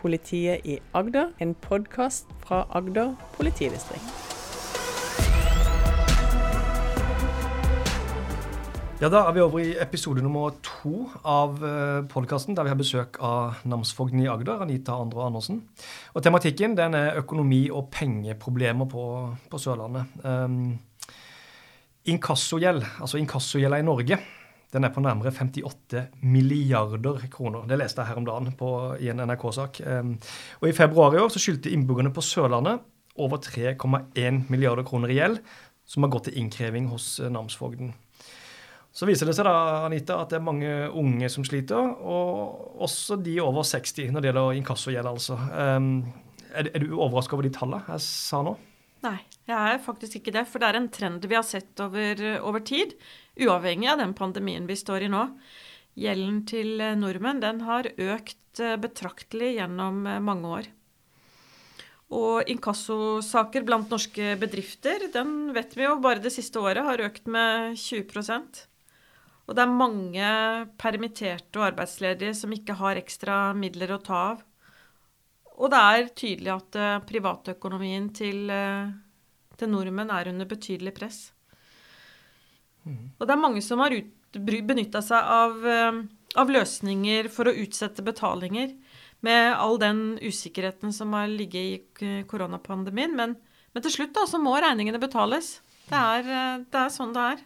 Politiet i Agder, en podkast fra Agder politidistrikt. Ja, Da er vi over i episode nummer to av podkasten, der vi har besøk av namsfogden i Agder, Anita Andre Andersen. Og Tematikken den er økonomi- og pengeproblemer på, på Sørlandet. Um, Inkassogjeld, altså inkassogjeld i Norge, den er på nærmere 58 milliarder kroner. Det leste jeg her om dagen på, i en NRK-sak. Og I februar i år så skyldte innbyggerne på Sørlandet over 3,1 milliarder kroner i gjeld, som har gått til innkreving hos namsfogden. Så viser det seg da, Anita, at det er mange unge som sliter, og også de over 60 når det gjelder inkassogjeld, altså. Er, er, du overraska over de tallene jeg sa nå? Nei, jeg er faktisk ikke det. For det er en trend vi har sett over, over tid, uavhengig av den pandemien vi står i nå. Gjelden til nordmenn den har økt eh, betraktelig gjennom eh, mange år. Og inkassosaker blant norske bedrifter, den vet vi jo bare det siste året har økt med 20% og det er mange permitterte og arbeidsledige som ikke har ekstra midler å ta av. Og det er tydelig at uh, privatøkonomien til, uh, til, nordmenn er under betydelig press. Mm. Og det er mange som har benytta seg av, uh, av, løsninger for å utsette betalinger, med all den usikkerheten som har ligget i koronapandemien. Men, men til slutt da, så må regningene betales. Det er, det er sånn det er.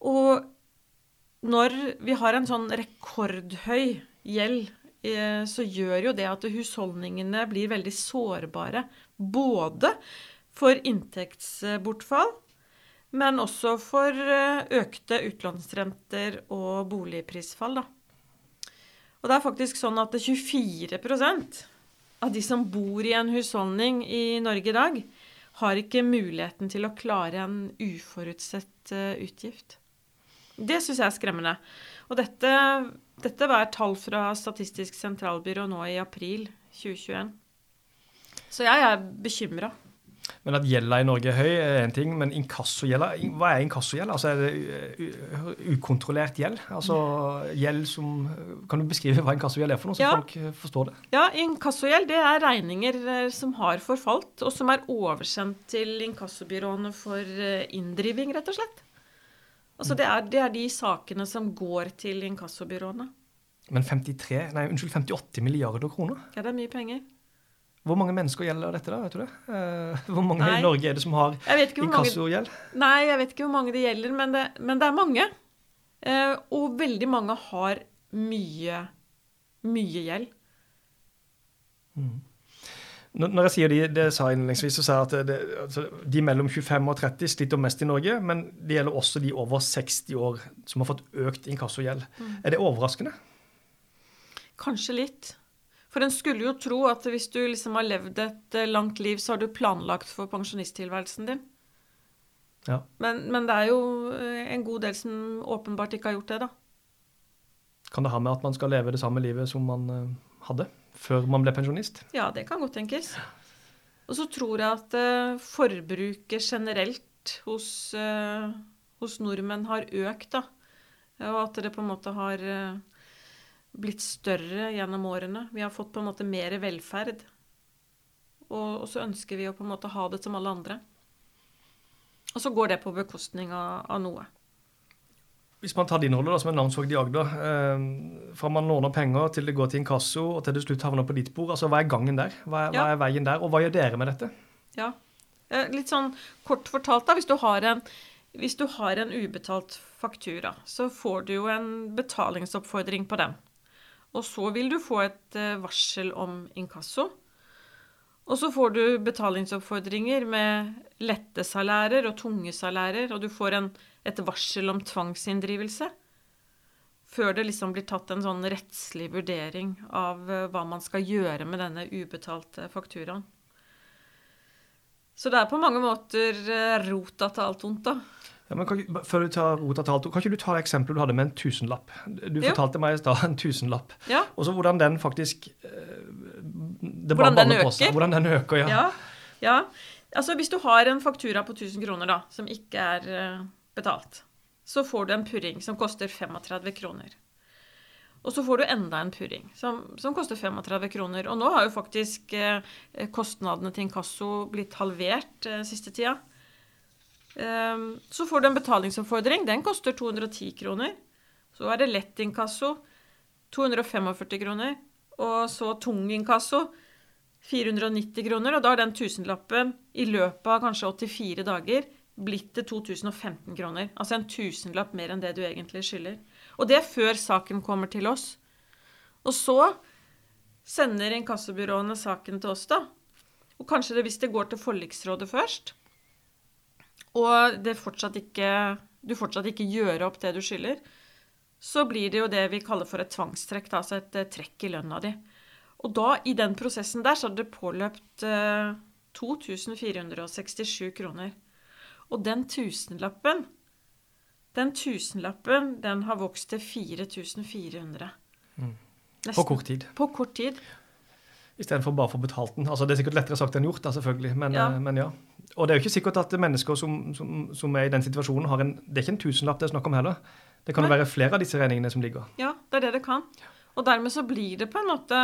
Og når vi har en sånn rekordhøy gjeld, eh, så gjør jo det at husholdningene blir veldig sårbare. Både for inntektsbortfall, men også for eh, økte utlånsrenter og boligprisfall. Da. Og det er faktisk sånn at 24% av de som bor i en husholdning i Norge i dag, har ikke muligheten til å klare en uforutsett eh, utgift. Det syns jeg er skremmende. Og dette, dette var tall fra Statistisk sentralbyrå nå i april 2021. Så jeg er bekymra. Men at gjelda i Norge er høy, er én ting. Men inkassogjelda, hva er inkassogjeld? Altså, er det ukontrollert gjeld? Altså gjeld som Kan du beskrive hva inkassogjeld er for noe, så ja. folk forstår det? Ja, inkassogjeld det er regninger eh, som har forfalt, og som er oversendt til inkassobyråene for eh, inndriving, rett og slett. Altså det er, det er, de sakene som går til inkassobyråene. Men 53, nei, unnskyld, 58 milliarder kroner? Ja, det er mye penger. Hvor mange mennesker gjelder dette, da? vet du det? Eh, hvor mange nei, i Norge er det som har inkassogjeld? Nei, jeg vet ikke hvor mange det gjelder, men det, men det er mange. Eh, og veldig mange har mye, mye gjeld. Mm. Når jeg sier de, det sa jeg innledningsvis, så sa jeg at det, altså, de mellom 25 og 30 sliter mest i Norge, men det gjelder også de over 60 år som har fått økt inkassogjeld. Mm. Er det overraskende? Kanskje litt. For en skulle jo tro at hvis du liksom har levd et eh, langt liv, så har du planlagt for pensjonisttilværelsen din. Ja. Men, men, det er jo eh, en god del som åpenbart ikke har gjort det, da. Kan det ha med at man skal leve det samme livet som man uh, hadde? før man ble pensjonist? Ja, det kan godt tenkes. Og så tror jeg at uh, forbruket generelt hos, uh, hos, nordmenn har økt, da. Og at det på en måte har uh, blitt større gjennom årene. Vi har fått på en måte mer velferd. Og, og, så ønsker vi å på en måte ha det som alle andre. Og så går det på bekostning av, av noe. Hvis man tar din rolle da, som en namsvogd i Agder, eh, fra man låner penger til det går til inkasso og til det slutt havner på ditt bord, altså hva er gangen der? Hva er, ja. hva er, veien der, og hva gjør dere med dette? Ja, eh, Litt sånn kort fortalt, da. Hvis du har en, hvis du har en ubetalt faktura, så får du jo en betalingsoppfordring på den. Og så vil du få et eh, varsel om inkasso. Og så får du betalingsoppfordringer med lette salærer og tunge salærer, og du får en et varsel om tvangsinndrivelse. Før det liksom blir tatt en sånn rettslig vurdering av eh, hva man skal gjøre med denne ubetalte fakturaen. Så det er på mange måter eh, rota til alt vondt, da. Ja, men kan, før du tar rota til alt, kan ikke du ta eksempelet du hadde med en tusenlapp? Du jo. fortalte meg i stad en tusenlapp. Ja. Og så hvordan den faktisk eh, hvordan den øker? Hvordan den øker, ja. ja. ja. Altså Hvis du har en faktura på 1000 kroner da, som ikke er betalt, så får du en purring som koster 35 kroner. Og så får du enda en purring, som, som, koster 35 kroner. Og nå har jo faktisk eh, kostnadene til inkasso blitt halvert eh, siste tida. Eh, så får du en betalingsoppfordring. Den koster 210 kroner. Så er det lett inkasso. 245 kroner. Og så tung inkasso. 490 kroner. Og da har den tusenlappen i løpet av kanskje 84 dager blitt til 2015 kroner. Altså en tusenlapp mer enn det du egentlig skylder. Og det er før saken kommer til oss. Og så sender inkassobyråene saken til oss, da. Og kanskje det hvis det går til forliksrådet først, og det fortsatt ikke, du fortsatt ikke gjør opp det du skylder, så blir det jo det vi kaller for et tvangstrekk, altså et eh, trekk i lønna di. Og da, i den prosessen der, så hadde det påløpt eh, 2467 kroner. Og den tusenlappen den tusenlappen den har vokst til 4400. Mm. På kort tid. På kort tid. Istedenfor bare å få betalt den. Altså, det er sikkert lettere sagt enn gjort, da, selvfølgelig. Men ja. Eh, men ja. Og det er jo ikke sikkert at mennesker som, som, som, er i den situasjonen, har en Det er ikke en tusenlapp det er snakk om heller. Det kan jo være flere av disse regningene som ligger. Ja, det er det det kan. Og dermed så blir det på en måte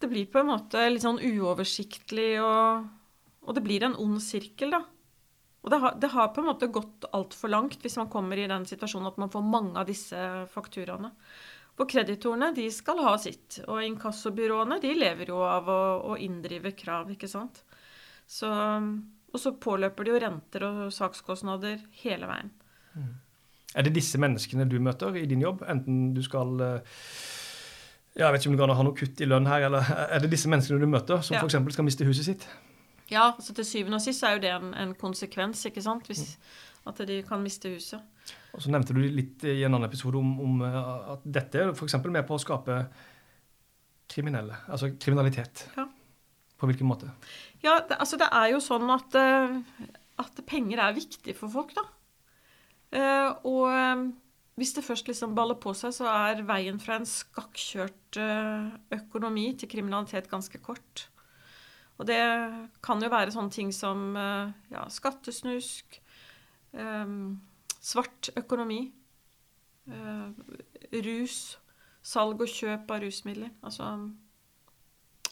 Det blir på en måte litt sånn uoversiktlig, og, og det blir en ond sirkel, da. Og det har, det har, på en måte gått altfor langt hvis man kommer i den situasjonen at man får mange av disse fakturaene. For kreditorene de skal ha sitt, og inkassobyråene de lever jo av å, å inndrive krav, ikke sant. Så, og så påløper det jo renter og sakskostnader hele veien. Mm. Er det disse menneskene du møter i din jobb, enten du skal ja, jeg vet ikke om du kan ha noe kutt i lønn her, eller er det disse menneskene du møter, som ja. f.eks. skal miste huset sitt? Ja, så til syvende og sist er jo det en, en konsekvens, ikke sant? Hvis, mm. at de kan miste huset. Og Så nevnte du litt i en annen episode om, om eh, at dette er f.eks. med på å skape kriminelle, altså kriminalitet. Ja. På hvilken måte? Ja, det, altså det er jo sånn at, eh, at penger er viktig for folk, da. Uh, og hvis det først liksom baller på seg, så er veien fra en skakkjørt økonomi til kriminalitet ganske kort. Og det kan jo være sånne ting som eh, ja, skattesnusk, um, svart økonomi, uh, rus, salg og kjøp av rusmidler. Altså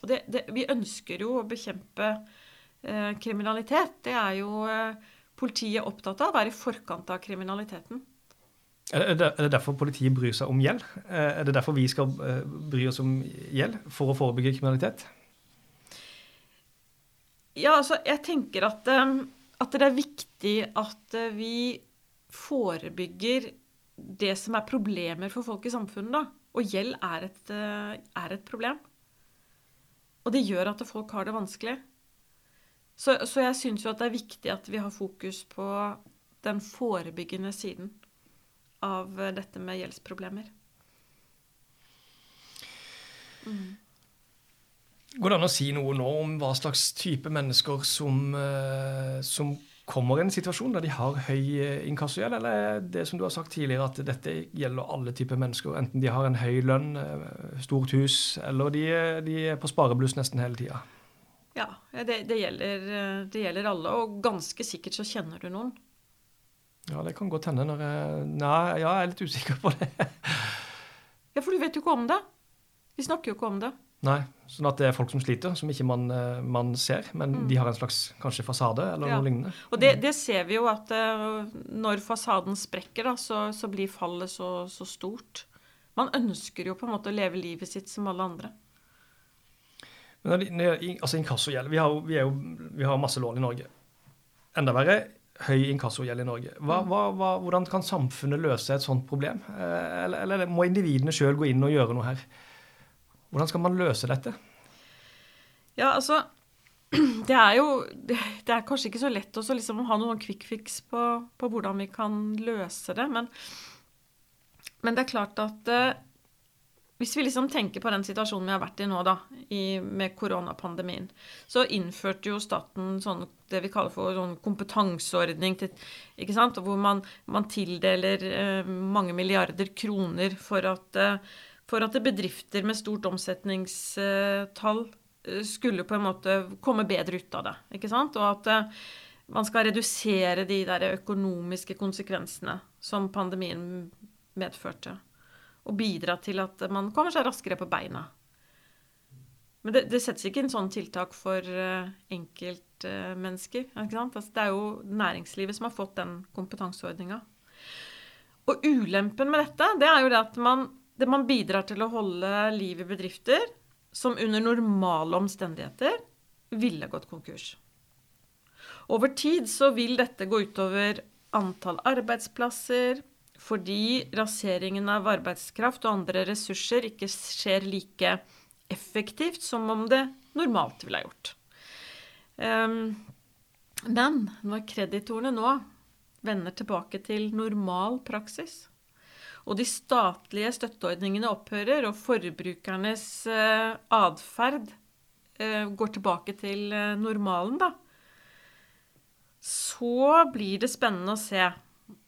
det, det, Vi ønsker jo å bekjempe uh, kriminalitet. Det er jo politiet opptatt av, være i forkant av kriminaliteten. Er det, er det derfor politiet bryr seg om gjeld? Er det derfor vi skal bry oss om gjeld? For å forebygge kriminalitet? Ja, altså, jeg tenker at, eh, at det er viktig at eh, vi forebygger det som er problemer for folk i samfunnet. da. Og gjeld er et, eh, er et problem. Og det gjør at folk har det vanskelig. Så, så jeg syns jo at det er viktig at vi har fokus på den forebyggende siden av dette med gjeldsproblemer. Mm. Går det an å si noe nå om hva slags type mennesker som, eh, som kommer i en situasjon der de har høy eh, inkassogjeld, eller er det som du har sagt tidligere, at dette gjelder alle typer mennesker? Enten de har en høy lønn, eh, stort hus, eller de, de er på sparebluss nesten hele tida? Ja, det, det, gjelder, det, gjelder, alle, og ganske sikkert så kjenner du noen. Ja, det kan godt hende når jeg Nei, ja, jeg er litt usikker på det. ja, for du vet jo ikke om det. Vi snakker jo ikke om det. Nei, sånn at det er folk som sliter, som ikke man, eh, man ser, men mm. de har en slags kanskje fasade eller ja. noe lignende. Og det, det, ser vi jo at uh, når fasaden sprekker, da, så, så blir fallet så, så, stort. Man ønsker jo på en måte å leve livet sitt som alle andre. Men altså Inkassogjeld vi, vi, vi, har masse lån i Norge. Enda verre høy inkassogjeld i Norge. Hva, mm. hva, hva, hvordan kan samfunnet løse et sånt problem? Eh, eller, eller må individene sjøl gå inn og gjøre noe her? Hvordan skal man løse dette? Ja, altså Det er jo Det, er kanskje ikke så lett å liksom ha noen quick fix på, på, hvordan vi kan løse det. Men, men det er klart at eh, hvis vi liksom tenker på den situasjonen vi har vært i nå, da, i, med koronapandemien, så innførte jo staten sånn, det vi kaller for sånn kompetanseordning, til, ikke sant? hvor man, man tildeler eh, mange milliarder kroner for at eh, for at bedrifter med stort omsetningstall eh, skulle på en måte komme bedre ut av det. ikke sant? Og at eh, man skal redusere de der økonomiske konsekvensene som pandemien medførte. og bidra til at man kommer seg raskere på beina. Men det, det settes ikke inn sånne tiltak for enkeltmennesker. enkeltmennesker. sant? altså, det er jo næringslivet som har fått den kompetanseordninga. Og ulempen med dette, det er jo det at man, det man bidrar til å holde liv i bedrifter som under normale omstendigheter ville gått konkurs. Over tid så vil dette gå utover antall arbeidsplasser, fordi raseringen av arbeidskraft og andre ressurser ikke skjer like effektivt som om det normalt ville ha gjort. Um, men når kreditorene nå vender tilbake til normal praksis, og de statlige støtteordningene opphører, og forbrukernes uh, atferd uh, går tilbake til uh, normalen, da, så blir det spennende å se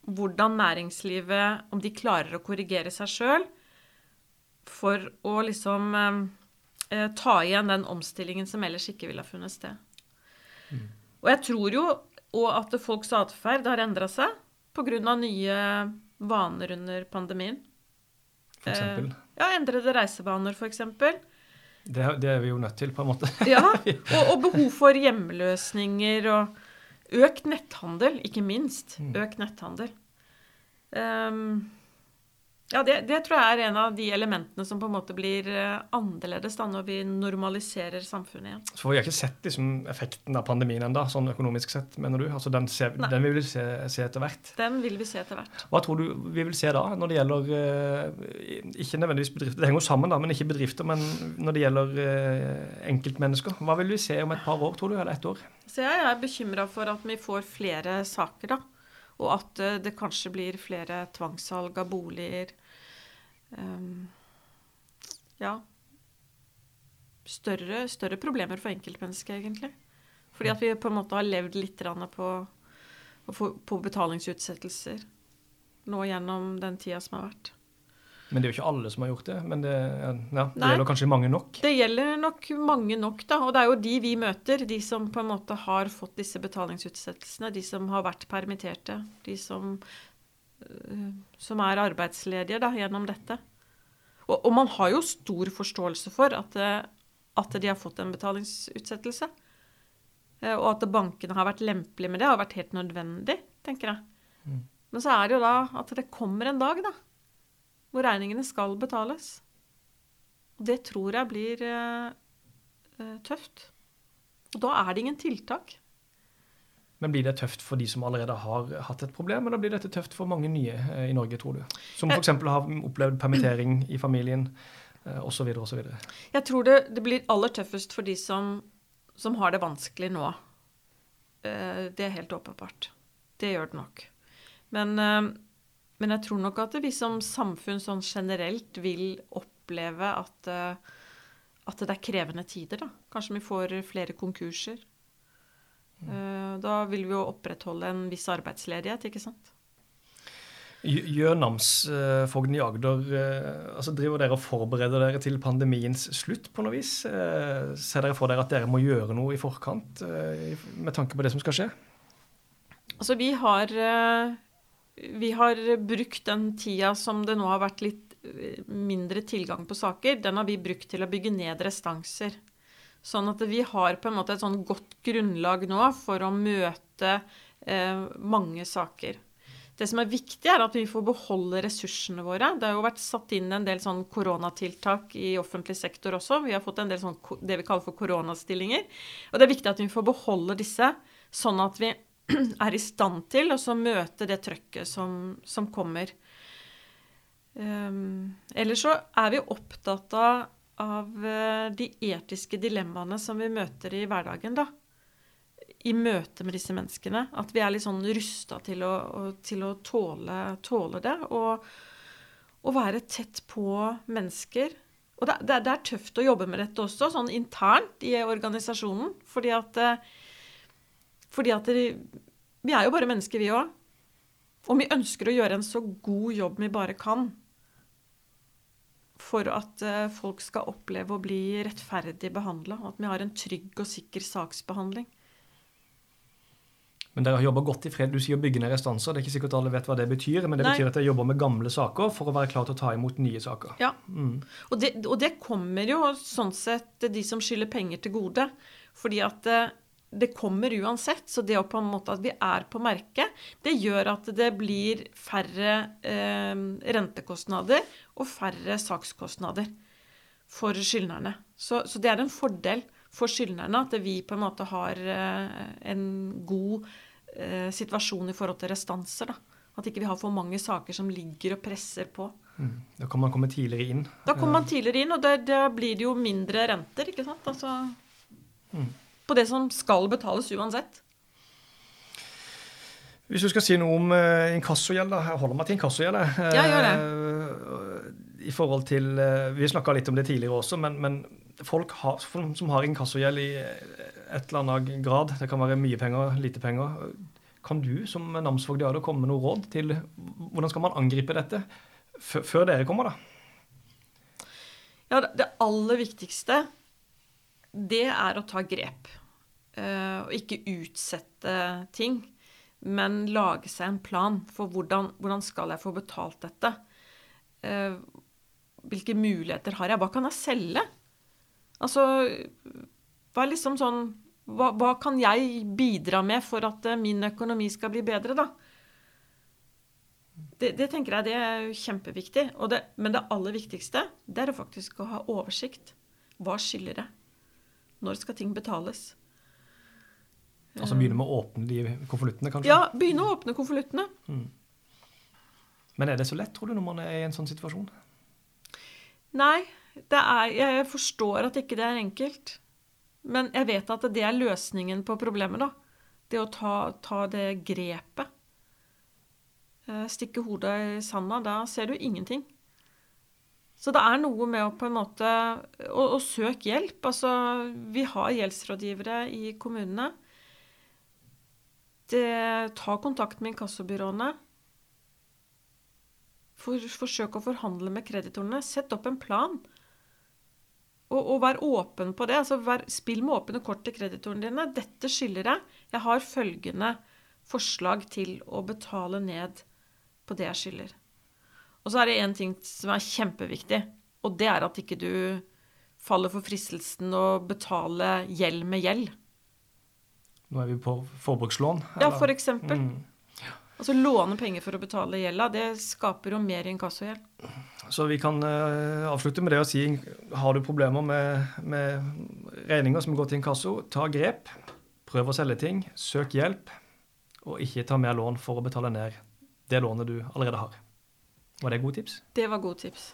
hvordan næringslivet Om de klarer å korrigere seg sjøl for å liksom eh, ta igjen den omstillingen som ellers ikke ville ha funnet sted. Mm. Og jeg tror jo òg at folks atferd har endra seg pga. nye vaner under pandemien. For eksempel? Eh, ja, endrede reisevaner, f.eks. Det, det er vi jo nødt til, på en måte. ja, og, og behov for hjemløsninger og Økt netthandel, ikke minst. Mm. Økt netthandel. Um, ja, det, det, tror jeg er en av de elementene som på en måte blir uh, annerledes da, når vi normaliserer samfunnet igjen. Så Vi har ikke sett liksom, effekten av pandemien ennå, sånn økonomisk sett, mener du? Altså, den, ser, den vil vi se, se, etter hvert? Den vil vi se etter hvert. Hva tror du vi vil se da, når det gjelder uh, Ikke nødvendigvis bedrifter, det henger jo sammen, da, men ikke bedrifter. Men når det gjelder uh, enkeltmennesker, hva vil vi se om et par år, tror du? Eller ett år? Så jeg er bekymra for at vi får flere saker, da. Og at eh, det kanskje blir flere tvangssalg av boliger. Um, ja større, større, problemer for enkeltmennesket, egentlig. Fordi at vi på en måte har levd litt på, på betalingsutsettelser nå gjennom den tida som har vært. Men det er jo ikke alle som har gjort det. Men det, ja, det gjelder kanskje mange nok? Det gjelder nok mange nok, da. Og det er jo de vi møter. De som på en måte har fått disse betalingsutsettelsene. De som har vært permitterte. De som, øh, som er arbeidsledige da, gjennom dette. Og, og, man har jo stor forståelse for at, øh, at de har fått en betalingsutsettelse. Øh, og at bankene har vært lempelige med det, har vært helt nødvendig, tenker jeg. Mm. Men så er det jo da at det kommer en dag, da hvor regningene skal betales. Og det tror jeg blir eh, eh, tøft. Og da er det ingen tiltak. Men blir det tøft for de som allerede har hatt et problem, eller blir dette tøft for mange nye eh, i Norge, tror du? Som f.eks. har opplevd permittering i familien, eh, osv. osv. Jeg tror det, det, blir aller tøffest for de som, som har det vanskelig nå. Eh, det er helt åpenbart. Det gjør det nok. Men eh, men jeg tror nok at vi som samfunn sånn generelt vil oppleve at, eh, at det er krevende tider, da. Kanskje vi får flere konkurser. Mm. Da vil vi jo opprettholde en viss arbeidsledighet, ikke sant. Gjønamsfogden i Agder altså Driver dere og forbereder dere til pandemiens slutt på noe vis? Ser dere for dere at dere må gjøre noe i forkant med tanke på det som skal skje? Altså, vi har vi har brukt den tida som det nå har vært litt eh, mindre tilgang på saker, den har vi brukt til å bygge ned restanser. Sånn at vi har på en måte et sånn godt grunnlag nå for å møte eh, mange saker. Det som er viktig, er at vi får beholde ressursene våre. Det har jo vært satt inn en del sånn koronatiltak i offentlig sektor også. Vi har fått en del sånn, det vi kaller for koronastillinger. Og det er viktig at vi får beholde disse, sånn at vi er i stand til å møte det trøkket som, som kommer. Um, ellers så er vi opptatt av, av uh, de etiske dilemmaene som vi møter i hverdagen, da. I møte med disse menneskene. At vi er litt sånn rusta til å, til å tåle, tåle, det. Og, og, være tett på mennesker. Og det, det, det, er tøft å jobbe med dette også, sånn internt i organisasjonen. Fordi at uh, fordi at det, vi er jo bare mennesker, vi òg. Og vi ønsker å gjøre en så god jobb vi bare kan for at uh, folk skal oppleve å bli rettferdig behandla, og at vi har en trygg og sikker saksbehandling. Men dere har jobba godt i fred. Du sier å bygge ned restanser. Det er ikke sikkert alle vet hva det betyr, men det Nei. betyr at dere jobber med gamle saker for å være klar til å ta imot nye saker. Ja. Mm. Og det, og det kommer jo sånn sett de som skylder penger til gode. Fordi at det, kommer uansett. Så det å på en måte at vi er på merket, det gjør at det blir færre eh, rentekostnader og færre sakskostnader for skyldnerne. Så, så det er en fordel for skyldnerne at vi på en måte har eh, en god eh, situasjon i forhold til restanser. Da. At ikke vi har for mange saker som ligger og presser på. Mm. Da kan man komme tidligere inn. Da kommer man tidligere inn, og da- da blir det jo mindre renter, ikke sant? Altså, Mm. På det som skal betales uansett. Hvis du skal si noe om uh, inkassogjeld, da. Jeg holder meg til inkassogjeld. Ja, gjør det. I forhold til eh, Vi snakka litt om det tidligere også, men, men folk har, som har inkassogjeld i et eller annet grad, det kan være mye penger, lite penger, kan du som namsfogd i Agder komme med noe råd til hvordan skal man angripe dette før, dere kommer, da? Ja, det- det aller viktigste, det er å ta grep. Uh, Og ikke utsette ting, men lage seg en plan for hvordan, hvordan skal jeg få betalt dette. Uh, Hvilke muligheter har jeg? Hva kan jeg selge? Altså, hva liksom sånn hva, hva kan jeg bidra med for at eh, min økonomi skal bli bedre, da? Det, det tenker jeg det er kjempeviktig. Det, men det aller viktigste det er faktisk å ha oversikt. Hva skylder det? Når skal ting betales? Altså begynne med å åpne de konvoluttene, kanskje? Ja, begynne å åpne konvoluttene. Men er det så lett, tror du, når man er i en sånn situasjon? Nei, det er, jeg forstår at ikke det er enkelt. Men jeg vet at det er løsningen på problemet, da. Det å ta, ta det grepet. Eh, Stikke hodet i sanda, da ser du ingenting. Så det er noe med å på en måte å, å søke hjelp. Altså, vi har gjeldsrådgivere i kommunene. Det, ta kontakt med inkassobyråene. For, forsøk å forhandle med kreditorene. Sett opp en plan. Og, og vær åpen på det. Altså, vær, spill med åpne kort til kreditorene dine. 'Dette skylder jeg. Jeg har følgende forslag til å betale ned på det jeg skylder.' Og så er det én ting som er kjempeviktig, og det er at ikke du faller for fristelsen å betale gjeld med gjeld. Nå er vi på forbrukslån. Ja, for eksempel. Mm. Altså låne penger for å betale gjelda, det skaper jo mer inkassogjeld. Så vi kan uh, avslutte med det å si har du problemer med, med regninger som går til inkasso, ta grep. Prøv å selge ting. Søk hjelp. Og ikke ta mer lån for å betale ned det lånet du allerede har. What are Gutips? Deva Gutips.